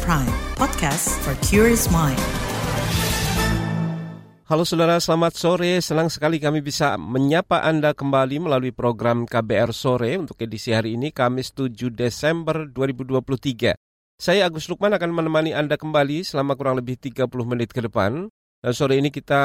Prime, podcast for curious mind. Halo saudara, selamat sore. Senang sekali kami bisa menyapa Anda kembali melalui program KBR Sore untuk edisi hari ini, Kamis 7 Desember 2023. Saya Agus Lukman akan menemani Anda kembali selama kurang lebih 30 menit ke depan. Dan sore ini kita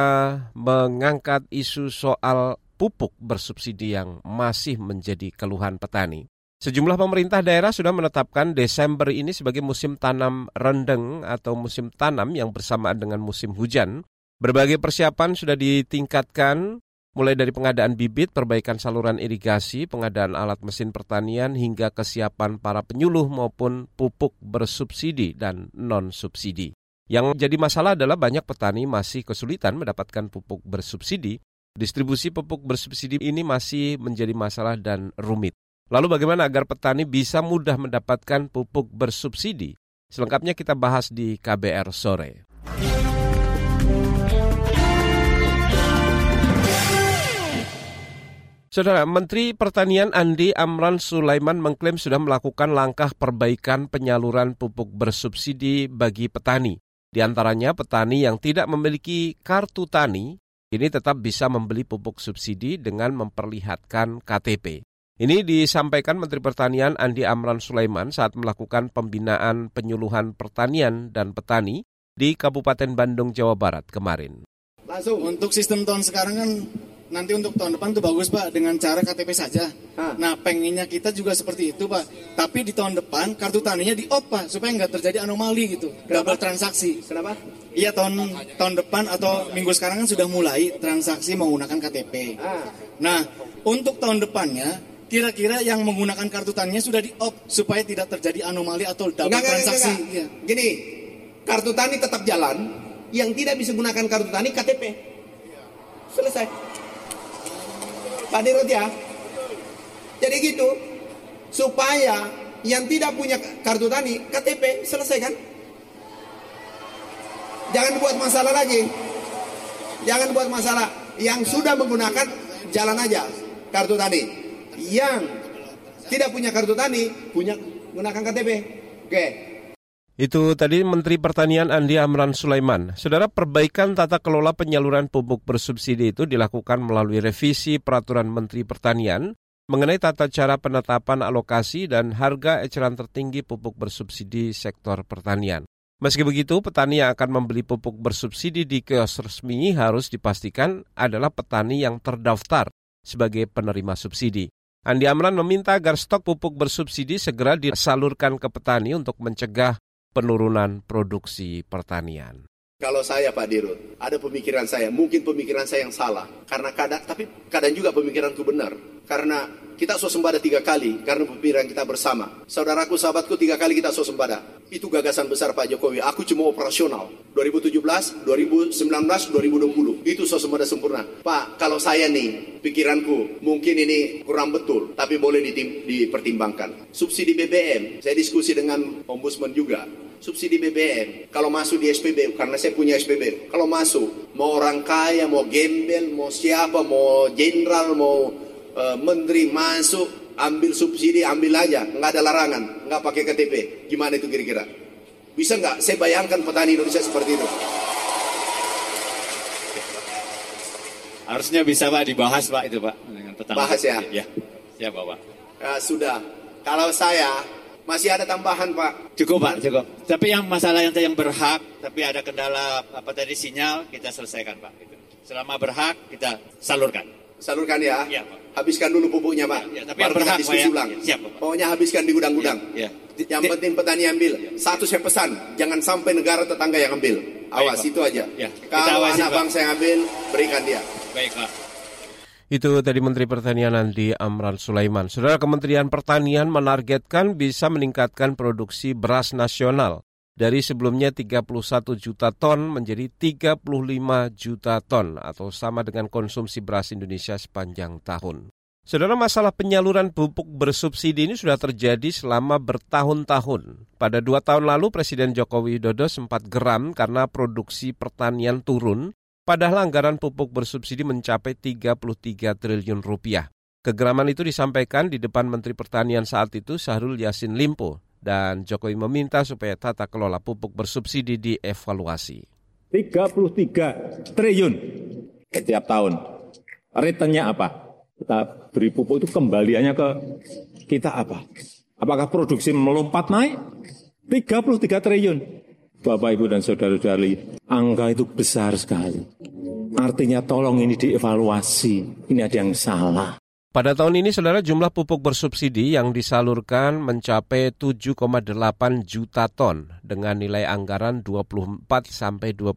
mengangkat isu soal pupuk bersubsidi yang masih menjadi keluhan petani. Sejumlah pemerintah daerah sudah menetapkan Desember ini sebagai musim tanam rendeng atau musim tanam yang bersamaan dengan musim hujan. Berbagai persiapan sudah ditingkatkan, mulai dari pengadaan bibit, perbaikan saluran irigasi, pengadaan alat mesin pertanian, hingga kesiapan para penyuluh maupun pupuk bersubsidi dan non-subsidi. Yang jadi masalah adalah banyak petani masih kesulitan mendapatkan pupuk bersubsidi. Distribusi pupuk bersubsidi ini masih menjadi masalah dan rumit. Lalu bagaimana agar petani bisa mudah mendapatkan pupuk bersubsidi? Selengkapnya kita bahas di KBR sore. Saudara Menteri Pertanian Andi Amran Sulaiman mengklaim sudah melakukan langkah perbaikan penyaluran pupuk bersubsidi bagi petani. Di antaranya petani yang tidak memiliki kartu tani ini tetap bisa membeli pupuk subsidi dengan memperlihatkan KTP. Ini disampaikan Menteri Pertanian Andi Amran Sulaiman saat melakukan pembinaan penyuluhan pertanian dan petani di Kabupaten Bandung, Jawa Barat kemarin. Langsung untuk sistem tahun sekarang kan nanti untuk tahun depan tuh bagus Pak dengan cara KTP saja. Ha. Nah pengennya kita juga seperti itu Pak. Tapi di tahun depan kartu taninya di op Pak supaya nggak terjadi anomali gitu. Double transaksi. Kenapa? Iya tahun tahun depan atau minggu sekarang kan sudah mulai transaksi menggunakan KTP. Ha. Nah untuk tahun depannya kira-kira yang menggunakan kartu taninya sudah di off supaya tidak terjadi anomali atau double enggak, transaksi. Enggak, enggak. Ya. Gini, kartu tani tetap jalan, yang tidak bisa gunakan kartu tani KTP. Selesai. Pak Dirut ya. Jadi gitu, supaya yang tidak punya kartu tani KTP selesai kan? Jangan buat masalah lagi. Jangan buat masalah. Yang sudah menggunakan jalan aja kartu tani yang tidak punya kartu tani punya gunakan KTP. Oke. Itu tadi Menteri Pertanian Andi Amran Sulaiman. Saudara, perbaikan tata kelola penyaluran pupuk bersubsidi itu dilakukan melalui revisi Peraturan Menteri Pertanian mengenai tata cara penetapan alokasi dan harga eceran tertinggi pupuk bersubsidi sektor pertanian. Meski begitu, petani yang akan membeli pupuk bersubsidi di kios resmi harus dipastikan adalah petani yang terdaftar sebagai penerima subsidi. Andi Amran meminta agar stok pupuk bersubsidi segera disalurkan ke petani untuk mencegah penurunan produksi pertanian. Kalau saya Pak Dirut, ada pemikiran saya, mungkin pemikiran saya yang salah. Karena kadang, tapi kadang juga pemikiranku benar. Karena kita swasembada tiga kali, karena pemikiran kita bersama. Saudaraku, sahabatku, tiga kali kita swasembada. Itu gagasan besar Pak Jokowi. Aku cuma operasional. 2017, 2019, 2020. Itu swasembada sempurna. Pak, kalau saya nih, pikiranku mungkin ini kurang betul, tapi boleh dipertimbangkan. Subsidi BBM, saya diskusi dengan ombudsman juga. Subsidi BBM, kalau masuk di SPB, karena saya punya SPB, kalau masuk, mau orang kaya, mau gembel, mau siapa, mau jenderal, mau menteri masuk, ambil subsidi, ambil aja, nggak ada larangan, nggak pakai KTP. Gimana itu kira-kira? Bisa nggak? Saya bayangkan petani Indonesia seperti itu. Harusnya bisa Pak dibahas Pak itu Pak dengan petani. Bahas ya. Ya, ya Bapak. Ya, sudah. Kalau saya masih ada tambahan Pak. Cukup Pak, cukup. Tapi yang masalah yang yang berhak, tapi ada kendala apa tadi sinyal kita selesaikan Pak. Selama berhak kita salurkan. Salurkan ya. Iya Pak. Habiskan dulu pupuknya Pak. Ya, tapi Baru berhak diskusi ya. ulang. Ya, siap Pak. Pokoknya habiskan di gudang-gudang. Ya, ya. Yang penting petani ambil. Satu saya pesan, jangan sampai negara tetangga yang ambil. Awas Baik, itu aja. Ya. Kalau anak bangsa yang ambil, berikan dia. Baik Pak. Itu tadi Menteri Pertanian Andi Amran Sulaiman. Saudara Kementerian Pertanian menargetkan bisa meningkatkan produksi beras nasional dari sebelumnya 31 juta ton menjadi 35 juta ton atau sama dengan konsumsi beras Indonesia sepanjang tahun. Saudara masalah penyaluran pupuk bersubsidi ini sudah terjadi selama bertahun-tahun. Pada dua tahun lalu Presiden Joko Widodo sempat geram karena produksi pertanian turun, padahal anggaran pupuk bersubsidi mencapai 33 triliun rupiah. Kegeraman itu disampaikan di depan Menteri Pertanian saat itu Syahrul Yasin Limpo Dan Jokowi meminta supaya tata kelola pupuk bersubsidi dievaluasi. 33 triliun setiap tahun. Returnnya apa? Kita beri pupuk itu kembaliannya ke kita apa? Apakah produksi melompat naik? 33 triliun. Bapak, Ibu, dan Saudara-saudari, angka itu besar sekali. Artinya tolong ini dievaluasi. Ini ada yang salah. Pada tahun ini, saudara, jumlah pupuk bersubsidi yang disalurkan mencapai 7,8 juta ton dengan nilai anggaran 24 sampai 25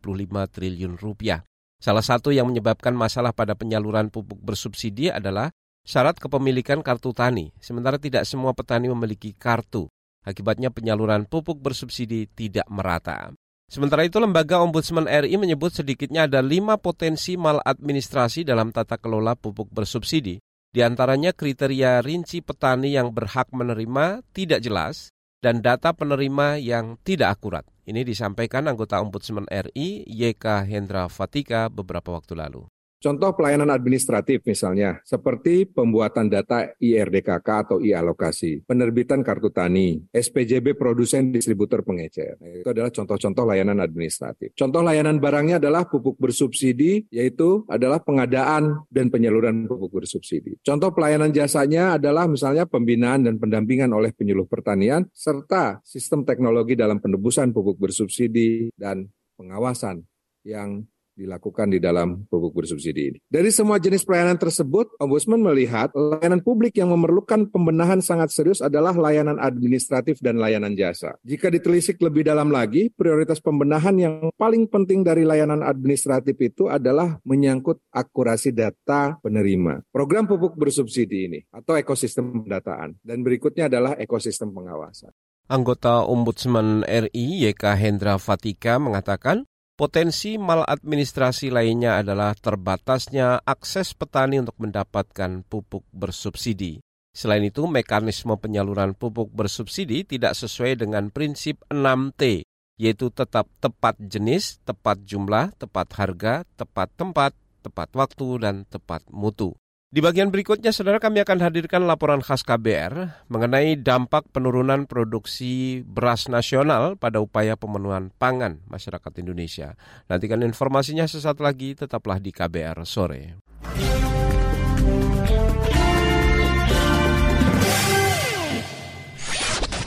triliun rupiah. Salah satu yang menyebabkan masalah pada penyaluran pupuk bersubsidi adalah syarat kepemilikan kartu tani, sementara tidak semua petani memiliki kartu. Akibatnya penyaluran pupuk bersubsidi tidak merata. Sementara itu, Lembaga Ombudsman RI menyebut sedikitnya ada lima potensi maladministrasi dalam tata kelola pupuk bersubsidi. Di antaranya kriteria rinci petani yang berhak menerima tidak jelas dan data penerima yang tidak akurat. Ini disampaikan anggota Ombudsman RI YK Hendra Fatika beberapa waktu lalu. Contoh pelayanan administratif misalnya, seperti pembuatan data IRDKK atau i-alokasi, penerbitan kartu tani, SPJB produsen distributor pengecer. Nah, itu adalah contoh-contoh layanan administratif. Contoh layanan barangnya adalah pupuk bersubsidi, yaitu adalah pengadaan dan penyaluran pupuk bersubsidi. Contoh pelayanan jasanya adalah misalnya pembinaan dan pendampingan oleh penyuluh pertanian, serta sistem teknologi dalam penebusan pupuk bersubsidi dan pengawasan yang dilakukan di dalam pupuk bersubsidi ini. Dari semua jenis pelayanan tersebut, Ombudsman melihat layanan publik yang memerlukan pembenahan sangat serius adalah layanan administratif dan layanan jasa. Jika ditelisik lebih dalam lagi, prioritas pembenahan yang paling penting dari layanan administratif itu adalah menyangkut akurasi data penerima. Program pupuk bersubsidi ini atau ekosistem pendataan dan berikutnya adalah ekosistem pengawasan. Anggota Ombudsman RI YK Hendra Fatika mengatakan Potensi maladministrasi lainnya adalah terbatasnya akses petani untuk mendapatkan pupuk bersubsidi. Selain itu, mekanisme penyaluran pupuk bersubsidi tidak sesuai dengan prinsip 6T, yaitu tetap tepat jenis, tepat jumlah, tepat harga, tepat tempat, tepat waktu, dan tepat mutu. Di bagian berikutnya, saudara kami akan hadirkan laporan khas KBR mengenai dampak penurunan produksi beras nasional pada upaya pemenuhan pangan masyarakat Indonesia. Nantikan informasinya sesaat lagi, tetaplah di KBR sore.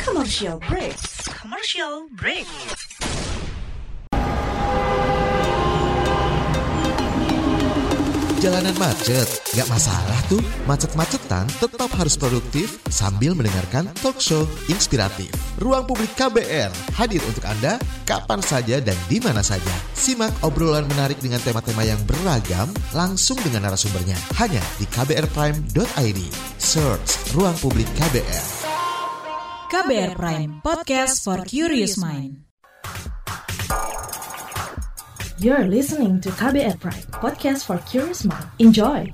Commercial break. Commercial break. Jalanan macet, gak masalah tuh. Macet-macetan tetap harus produktif sambil mendengarkan talk show inspiratif. Ruang Publik KBR hadir untuk Anda kapan saja dan di mana saja. Simak obrolan menarik dengan tema-tema yang beragam langsung dengan narasumbernya hanya di kbrprime.id. Search Ruang Publik KBR. KBR Prime, podcast for curious mind. You're listening to KBR Prime, podcast for curious mind. Enjoy!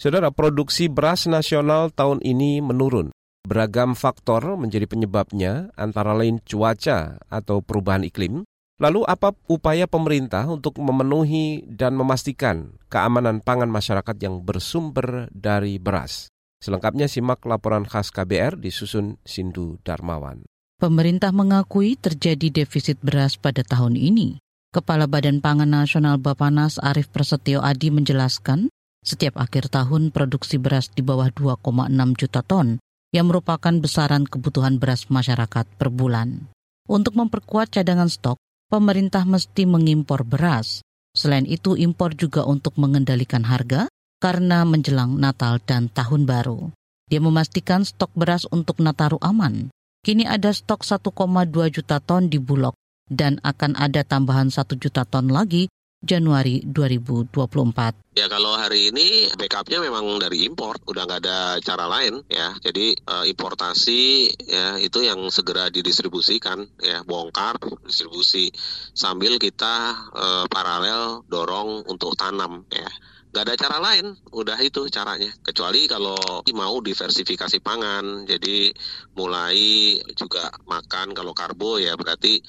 Saudara, produksi beras nasional tahun ini menurun. Beragam faktor menjadi penyebabnya, antara lain cuaca atau perubahan iklim. Lalu apa upaya pemerintah untuk memenuhi dan memastikan keamanan pangan masyarakat yang bersumber dari beras? Selengkapnya simak laporan khas KBR disusun Sindu Darmawan. Pemerintah mengakui terjadi defisit beras pada tahun ini. Kepala Badan Pangan Nasional Bapanas Arief Prasetyo Adi menjelaskan, setiap akhir tahun produksi beras di bawah 2,6 juta ton, yang merupakan besaran kebutuhan beras masyarakat per bulan. Untuk memperkuat cadangan stok, pemerintah mesti mengimpor beras. Selain itu, impor juga untuk mengendalikan harga karena menjelang Natal dan Tahun Baru. Dia memastikan stok beras untuk Nataru aman. Kini ada stok 1,2 juta ton di Bulog dan akan ada tambahan 1 juta ton lagi Januari 2024. Ya kalau hari ini backupnya memang dari impor, udah nggak ada cara lain ya. Jadi uh, importasi ya itu yang segera didistribusikan ya, bongkar distribusi sambil kita uh, paralel dorong untuk tanam ya. Nggak ada cara lain. Udah itu caranya. Kecuali kalau mau diversifikasi pangan. Jadi mulai juga makan kalau karbo ya. Berarti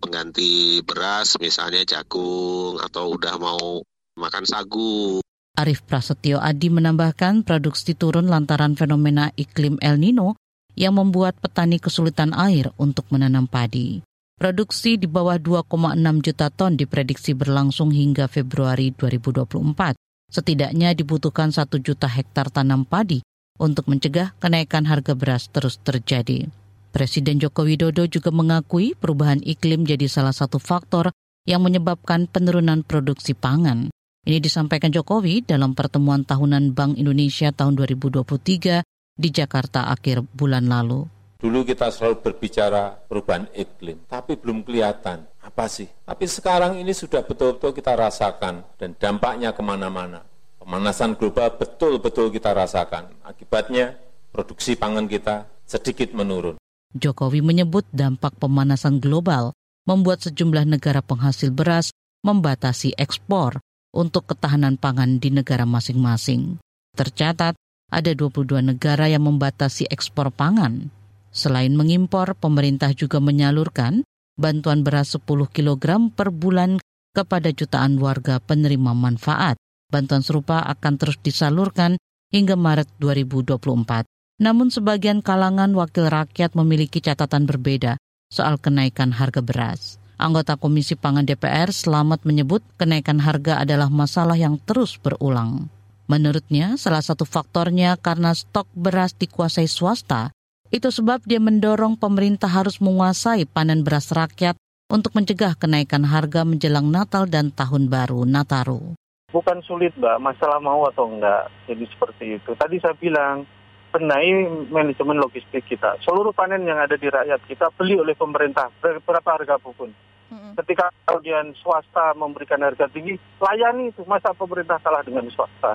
pengganti beras misalnya jagung atau udah mau makan sagu. Arif Prasetyo Adi menambahkan produksi turun lantaran fenomena iklim El Nino yang membuat petani kesulitan air untuk menanam padi. Produksi di bawah 2,6 juta ton diprediksi berlangsung hingga Februari 2024. Setidaknya dibutuhkan 1 juta hektar tanam padi untuk mencegah kenaikan harga beras terus terjadi. Presiden Joko Widodo juga mengakui perubahan iklim jadi salah satu faktor yang menyebabkan penurunan produksi pangan. Ini disampaikan Jokowi dalam pertemuan tahunan Bank Indonesia tahun 2023 di Jakarta akhir bulan lalu. Dulu kita selalu berbicara perubahan iklim, tapi belum kelihatan apa sih. Tapi sekarang ini sudah betul-betul kita rasakan dan dampaknya ke mana-mana. Pemanasan global betul-betul kita rasakan. Akibatnya produksi pangan kita sedikit menurun. Jokowi menyebut dampak pemanasan global membuat sejumlah negara penghasil beras membatasi ekspor untuk ketahanan pangan di negara masing-masing. Tercatat, ada 22 negara yang membatasi ekspor pangan. Selain mengimpor, pemerintah juga menyalurkan bantuan beras 10 kg per bulan kepada jutaan warga penerima manfaat. Bantuan serupa akan terus disalurkan hingga Maret 2024. Namun sebagian kalangan wakil rakyat memiliki catatan berbeda soal kenaikan harga beras. Anggota Komisi Pangan DPR Selamat menyebut kenaikan harga adalah masalah yang terus berulang. Menurutnya, salah satu faktornya karena stok beras dikuasai swasta itu sebab dia mendorong pemerintah harus menguasai panen beras rakyat untuk mencegah kenaikan harga menjelang Natal dan Tahun Baru Nataru. Bukan sulit, Mbak, masalah mau atau enggak. Jadi seperti itu. Tadi saya bilang, benahi manajemen logistik kita. Seluruh panen yang ada di rakyat kita beli oleh pemerintah, berapa harga pun. Ketika kemudian swasta memberikan harga tinggi, layani itu. Masa pemerintah kalah dengan swasta?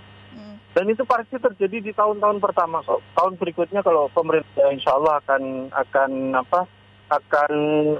Dan itu pasti terjadi di tahun-tahun pertama kok. Tahun berikutnya kalau pemerintah insya Allah akan akan apa akan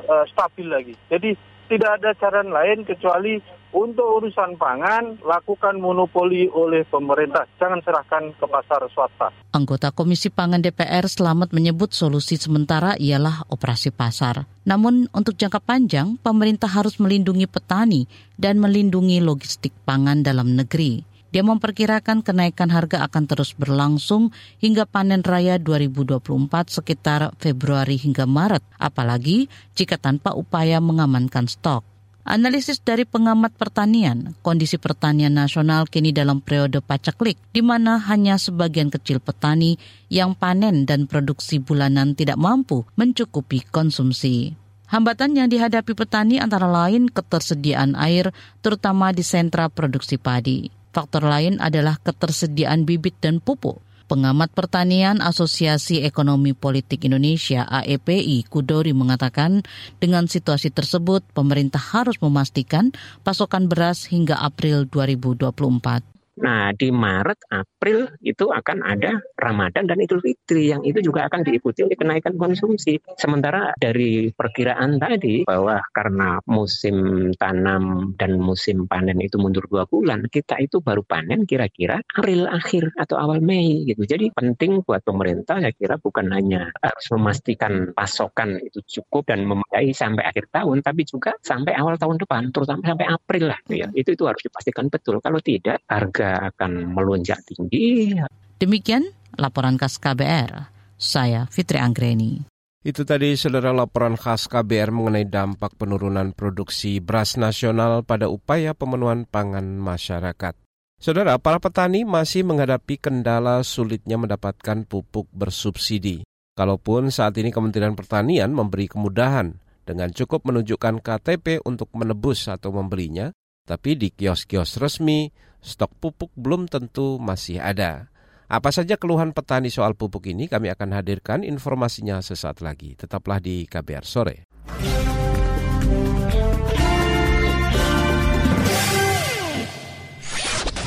uh, stabil lagi. Jadi tidak ada cara lain kecuali untuk urusan pangan lakukan monopoli oleh pemerintah. Jangan serahkan ke pasar swasta. Anggota Komisi Pangan DPR Selamat menyebut solusi sementara ialah operasi pasar. Namun untuk jangka panjang, pemerintah harus melindungi petani dan melindungi logistik pangan dalam negeri. Dia memperkirakan kenaikan harga akan terus berlangsung hingga panen raya 2024 sekitar Februari hingga Maret, apalagi jika tanpa upaya mengamankan stok. Analisis dari pengamat pertanian, kondisi pertanian nasional kini dalam periode paceklik, di mana hanya sebagian kecil petani yang panen dan produksi bulanan tidak mampu mencukupi konsumsi. Hambatan yang dihadapi petani antara lain ketersediaan air, terutama di sentra produksi padi. Faktor lain adalah ketersediaan bibit dan pupuk. Pengamat Pertanian Asosiasi Ekonomi Politik Indonesia AEPI Kudori mengatakan dengan situasi tersebut pemerintah harus memastikan pasokan beras hingga April 2024. Nah, di Maret, April itu akan ada Ramadan dan Idul Fitri yang itu juga akan diikuti oleh kenaikan konsumsi. Sementara dari perkiraan tadi bahwa karena musim tanam dan musim panen itu mundur dua bulan, kita itu baru panen kira-kira April akhir atau awal Mei gitu. Jadi penting buat pemerintah saya kira bukan hanya harus memastikan pasokan itu cukup dan memadai sampai akhir tahun, tapi juga sampai awal tahun depan, terutama sampai April lah. Ya. Itu itu harus dipastikan betul. Kalau tidak, harga akan melonjak tinggi. Demikian laporan khas KBR. Saya Fitri Anggreni. Itu tadi saudara laporan khas KBR mengenai dampak penurunan produksi beras nasional pada upaya pemenuhan pangan masyarakat. Saudara, para petani masih menghadapi kendala sulitnya mendapatkan pupuk bersubsidi. Kalaupun saat ini Kementerian Pertanian memberi kemudahan dengan cukup menunjukkan KTP untuk menebus atau membelinya, tapi di kios-kios resmi, stok pupuk belum tentu masih ada. Apa saja keluhan petani soal pupuk ini kami akan hadirkan informasinya sesaat lagi. Tetaplah di KBR Sore.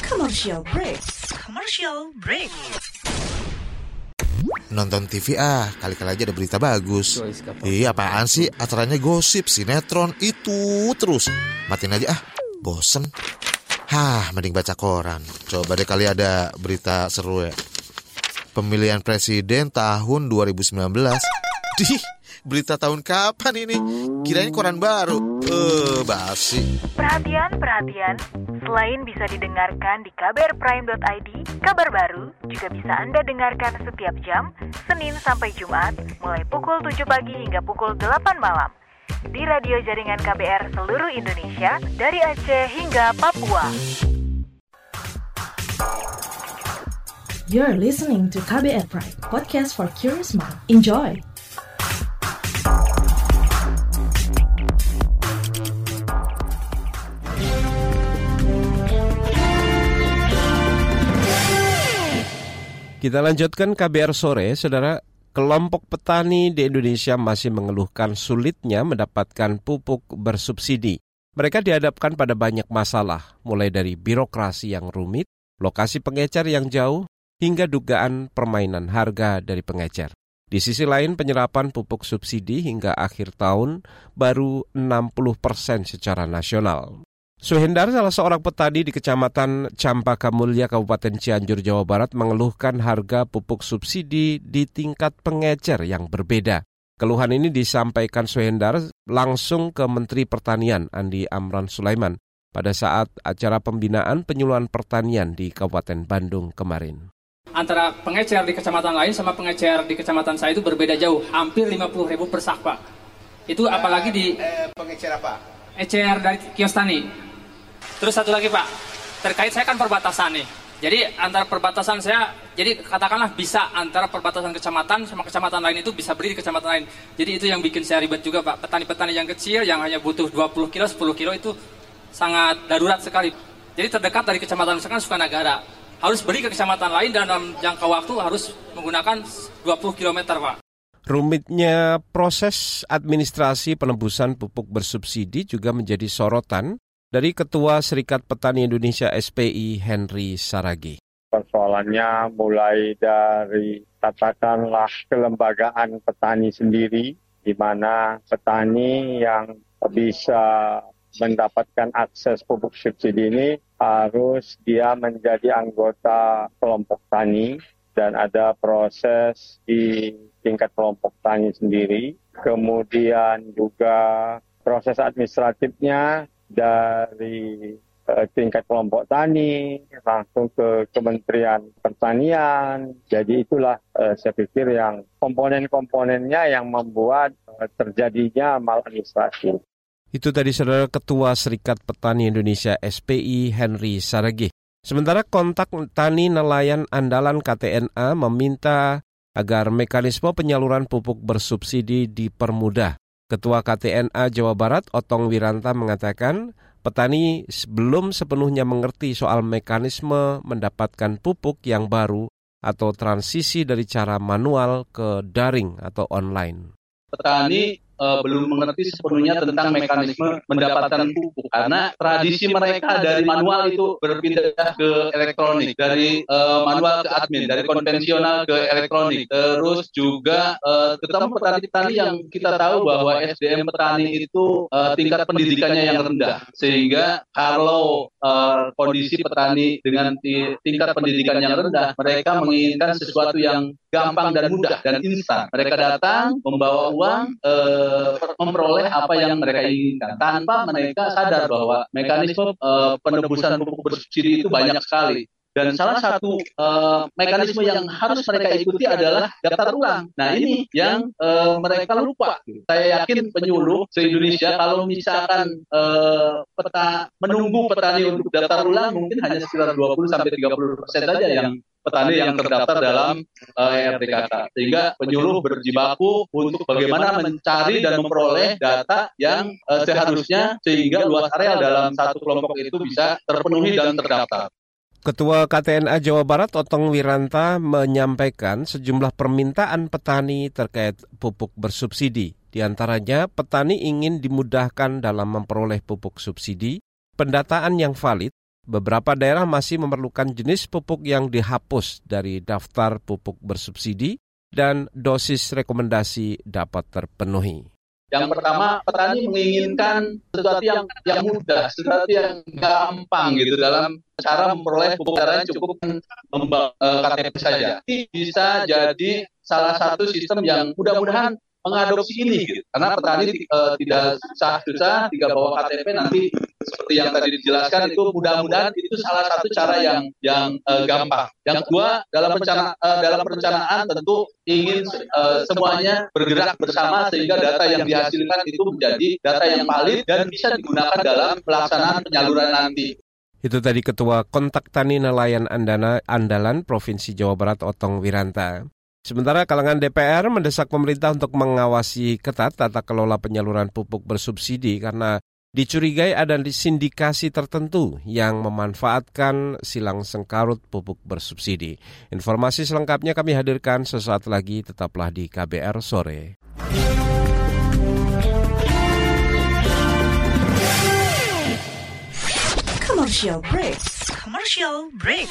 Commercial break. Commercial break. Nonton TV ah, kali-kali aja ada berita bagus. Iya apaan sih? Acaranya gosip, sinetron, itu terus. Matiin aja ah, bosen. Hah, mending baca koran. Coba deh kali ada berita seru ya. Pemilihan presiden tahun 2019. Dih, berita tahun kapan ini? Kirain koran baru. Eh, basi. Perhatian, perhatian. Selain bisa didengarkan di kbrprime.id, kabar baru juga bisa Anda dengarkan setiap jam, Senin sampai Jumat, mulai pukul 7 pagi hingga pukul 8 malam. Di radio jaringan KBR seluruh Indonesia, dari Aceh hingga Papua. You're listening to KBR Pride, podcast for curious mind. Enjoy! Kita lanjutkan KBR sore, saudara. Kelompok petani di Indonesia masih mengeluhkan sulitnya mendapatkan pupuk bersubsidi. Mereka dihadapkan pada banyak masalah, mulai dari birokrasi yang rumit, lokasi pengecer yang jauh, hingga dugaan permainan harga dari pengecer. Di sisi lain, penyerapan pupuk subsidi hingga akhir tahun baru 60 persen secara nasional. Suhendar, salah seorang petani di Kecamatan Campaka Mulya, Kabupaten Cianjur, Jawa Barat, mengeluhkan harga pupuk subsidi di tingkat pengecer yang berbeda. Keluhan ini disampaikan Suhendar langsung ke Menteri Pertanian Andi Amran Sulaiman pada saat acara pembinaan penyuluhan pertanian di Kabupaten Bandung kemarin. Antara pengecer di kecamatan lain sama pengecer di kecamatan saya itu berbeda jauh, hampir 50 ribu per sak, Pak. Itu apalagi di... Eh, pengecer apa? Ecer dari kios tani. Terus satu lagi Pak, terkait saya kan perbatasan nih. Jadi antara perbatasan saya, jadi katakanlah bisa antara perbatasan kecamatan sama kecamatan lain itu bisa beri di kecamatan lain. Jadi itu yang bikin saya ribet juga Pak. Petani-petani yang kecil yang hanya butuh 20 kilo, 10 kilo itu sangat darurat sekali. Jadi terdekat dari kecamatan misalkan Sukanagara. Harus beri ke kecamatan lain dan dalam jangka waktu harus menggunakan 20 km Pak. Rumitnya proses administrasi penembusan pupuk bersubsidi juga menjadi sorotan dari Ketua Serikat Petani Indonesia SPI Henry Saragi. Persoalannya mulai dari katakanlah kelembagaan petani sendiri, di mana petani yang bisa mendapatkan akses pupuk subsidi ini harus dia menjadi anggota kelompok tani dan ada proses di tingkat kelompok tani sendiri. Kemudian juga proses administratifnya dari uh, tingkat kelompok tani langsung ke Kementerian Pertanian. Jadi itulah uh, saya pikir yang komponen-komponennya yang membuat uh, terjadinya maladministrasi. Itu tadi saudara Ketua Serikat Petani Indonesia SPI Henry Saragi. Sementara kontak tani nelayan andalan KTNA meminta agar mekanisme penyaluran pupuk bersubsidi dipermudah. Ketua KTNA Jawa Barat Otong Wiranta mengatakan petani belum sepenuhnya mengerti soal mekanisme mendapatkan pupuk yang baru atau transisi dari cara manual ke daring atau online. Petani uh, belum mengerti sepenuhnya tentang mekanisme mendapatkan pupuk. Karena tradisi mereka dari manual itu berpindah ke elektronik dari uh, manual ke admin dari konvensional ke elektronik. Terus juga uh, ketemu petani-petani yang kita tahu bahwa SDM petani itu uh, tingkat pendidikannya yang rendah. Sehingga kalau uh, kondisi petani dengan tingkat pendidikan yang rendah mereka menginginkan sesuatu yang gampang dan mudah dan instan. mereka datang membawa uang uh, memperoleh apa yang mereka inginkan. tanpa mereka sadar bahwa mekanisme uh, penebusan pupuk bersubsidi itu banyak sekali. dan salah satu uh, mekanisme yang harus mereka ikuti adalah daftar ulang. Nah ini yang uh, mereka lupa. Saya yakin penyuluh se-Indonesia kalau misalkan uh, peta menunggu petani untuk daftar ulang mungkin hanya sekitar 20 sampai 30 persen saja yang petani yang terdaftar dalam uh, RDKK. Sehingga penyuluh berjibaku untuk bagaimana mencari dan memperoleh data yang uh, seharusnya sehingga luas area dalam satu kelompok itu bisa terpenuhi dan terdaftar. Ketua KTNA Jawa Barat Otong Wiranta menyampaikan sejumlah permintaan petani terkait pupuk bersubsidi. Di antaranya, petani ingin dimudahkan dalam memperoleh pupuk subsidi, pendataan yang valid, beberapa daerah masih memerlukan jenis pupuk yang dihapus dari daftar pupuk bersubsidi dan dosis rekomendasi dapat terpenuhi. Yang pertama, petani menginginkan sesuatu yang yang mudah, sesuatu yang gampang gitu dalam cara memperoleh pupuk caranya cukup membawa uh, KTP saja. Ini bisa jadi salah satu sistem yang mudah-mudahan mengadopsi ini gitu. Karena petani uh, tidak susah-susah, tidak bawa KTP nanti seperti yang tadi dijelaskan itu mudah-mudahan itu salah satu cara yang yang uh, gampang. Yang kedua dalam perencanaan uh, dalam perencanaan tentu ingin uh, semuanya bergerak bersama sehingga data yang dihasilkan itu menjadi data yang valid dan bisa digunakan dalam pelaksanaan penyaluran nanti. Itu tadi Ketua Kontak Tani Nelayan Andana Andalan Provinsi Jawa Barat Otong Wiranta. Sementara kalangan DPR mendesak pemerintah untuk mengawasi ketat tata kelola penyaluran pupuk bersubsidi karena dicurigai ada sindikasi tertentu yang memanfaatkan silang sengkarut pupuk bersubsidi. Informasi selengkapnya kami hadirkan sesaat lagi, tetaplah di KBR sore. Commercial break. Commercial break.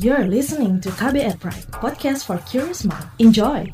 You're listening to KBR Pride, podcast for curious mind. Enjoy!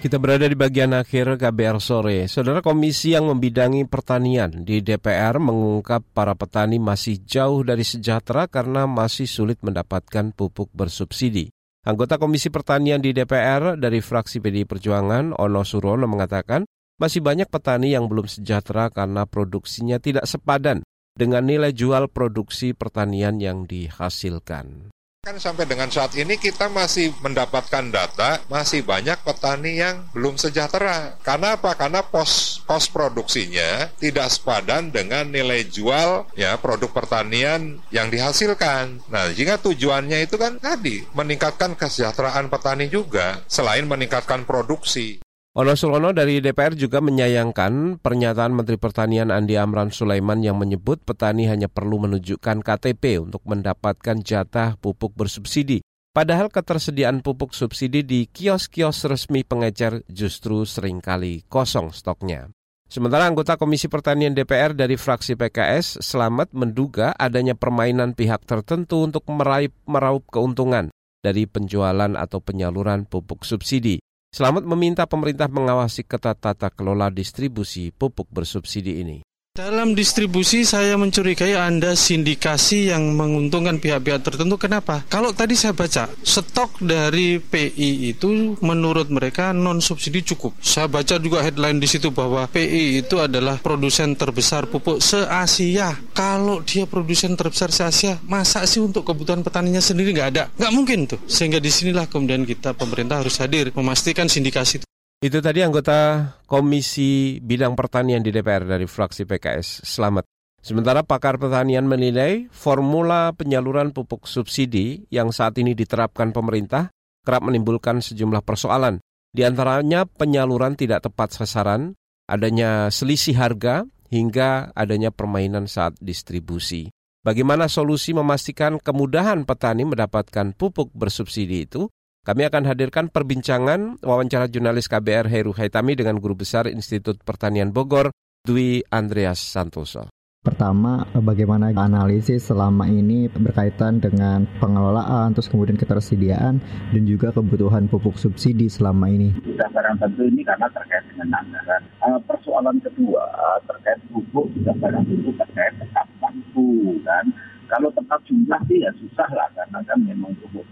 Kita berada di bagian akhir KBR sore. Saudara Komisi yang membidangi pertanian di DPR mengungkap para petani masih jauh dari sejahtera karena masih sulit mendapatkan pupuk bersubsidi. Anggota Komisi Pertanian di DPR dari fraksi PDI Perjuangan, Ono Surono mengatakan, masih banyak petani yang belum sejahtera karena produksinya tidak sepadan dengan nilai jual produksi pertanian yang dihasilkan. Kan sampai dengan saat ini kita masih mendapatkan data masih banyak petani yang belum sejahtera. Karena apa? Karena pos pos produksinya tidak sepadan dengan nilai jual ya produk pertanian yang dihasilkan. Nah, jika tujuannya itu kan tadi meningkatkan kesejahteraan petani juga selain meningkatkan produksi. Ono Sulono dari DPR juga menyayangkan pernyataan Menteri Pertanian Andi Amran Sulaiman yang menyebut petani hanya perlu menunjukkan KTP untuk mendapatkan jatah pupuk bersubsidi. Padahal ketersediaan pupuk subsidi di kios-kios resmi pengecer justru sering kali kosong stoknya. Sementara anggota Komisi Pertanian DPR dari fraksi PKS selamat menduga adanya permainan pihak tertentu untuk meraih meraup keuntungan dari penjualan atau penyaluran pupuk subsidi. Selamat meminta pemerintah mengawasi ketat tata kelola distribusi pupuk bersubsidi ini. Dalam distribusi saya mencurigai Anda sindikasi yang menguntungkan pihak-pihak tertentu. Kenapa? Kalau tadi saya baca, stok dari PI itu menurut mereka non subsidi cukup. Saya baca juga headline di situ bahwa PI itu adalah produsen terbesar pupuk se-Asia. Kalau dia produsen terbesar se-Asia, masa sih untuk kebutuhan petaninya sendiri nggak ada? Nggak mungkin tuh. Sehingga di sinilah kemudian kita pemerintah harus hadir memastikan sindikasi itu itu tadi anggota Komisi Bidang Pertanian di DPR dari fraksi PKS. Selamat. Sementara pakar pertanian menilai formula penyaluran pupuk subsidi yang saat ini diterapkan pemerintah kerap menimbulkan sejumlah persoalan. Di antaranya penyaluran tidak tepat sasaran, adanya selisih harga, hingga adanya permainan saat distribusi. Bagaimana solusi memastikan kemudahan petani mendapatkan pupuk bersubsidi itu? Kami akan hadirkan perbincangan wawancara jurnalis KBR Heru Haitami dengan Guru Besar Institut Pertanian Bogor, Dwi Andreas Santoso. Pertama, bagaimana analisis selama ini berkaitan dengan pengelolaan, terus kemudian ketersediaan, dan juga kebutuhan pupuk subsidi selama ini. Sudah barang tentu ini karena terkait dengan anggaran. Uh, persoalan kedua terkait pupuk, sudah barang tentu terkait tepat waktu kan. Kalau tepat jumlah sih ya susah lah karena kan memang pupuk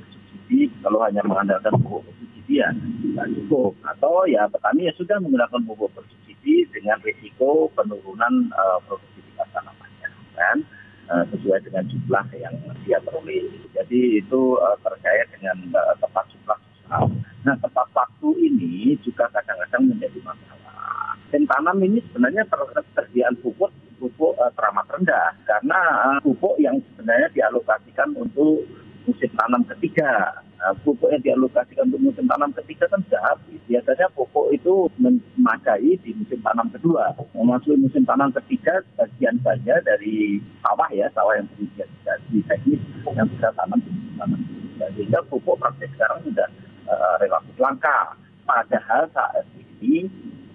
bersubsidi. Kalau hanya mengandalkan pupuk bersubsidi ya tidak cukup. Atau ya petani ya sudah menggunakan pupuk bersubsidi dengan risiko penurunan uh, produksi kan uh, sesuai dengan jumlah yang dia peroleh. Jadi itu uh, terkait dengan uh, tepat jumlah. Nah tepat waktu ini juga kadang-kadang menjadi masalah. Dan tanam ini sebenarnya ketersediaan pupuk pupuk uh, teramat rendah karena uh, pupuk yang sebenarnya dialokasikan untuk musim tanam ketiga Nah, pupuk yang dialokasikan untuk musim tanam ketiga kan sudah habis. Biasanya pupuk itu memadai di musim tanam kedua. Memasuki musim tanam ketiga, bagian saja dari sawah ya, sawah yang berisi di teknis yang bisa tanam di musim tanam. Sehingga pupuk praktis sekarang sudah uh, relatif langka. Padahal saat ini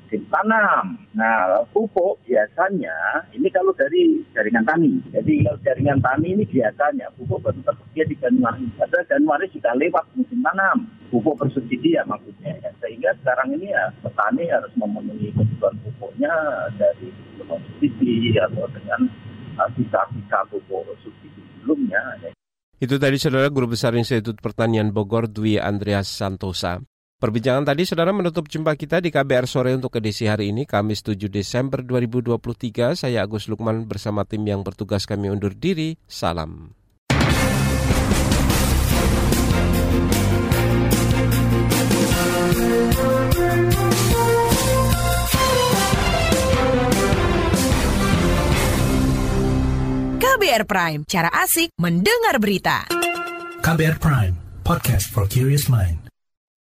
musim tanam. Nah, pupuk biasanya ini kalau dari jaringan tani. Jadi kalau jaringan tani ini biasanya pupuk baru tersedia di Januari. Padahal Januari sudah lewat musim tanam. Pupuk bersubsidi ya maksudnya. Ya. Sehingga sekarang ini ya petani harus memenuhi kebutuhan pupuknya dari subsidi atau dengan uh, sisa-sisa pupuk subsidi sebelumnya. Itu tadi saudara Guru Besar Institut Pertanian Bogor Dwi Andreas Santosa. Perbincangan tadi saudara menutup jumpa kita di KBR sore untuk edisi hari ini Kamis 7 Desember 2023. Saya Agus Lukman bersama tim yang bertugas kami undur diri. Salam. KBR Prime, cara asik mendengar berita. KBR Prime, podcast for curious mind.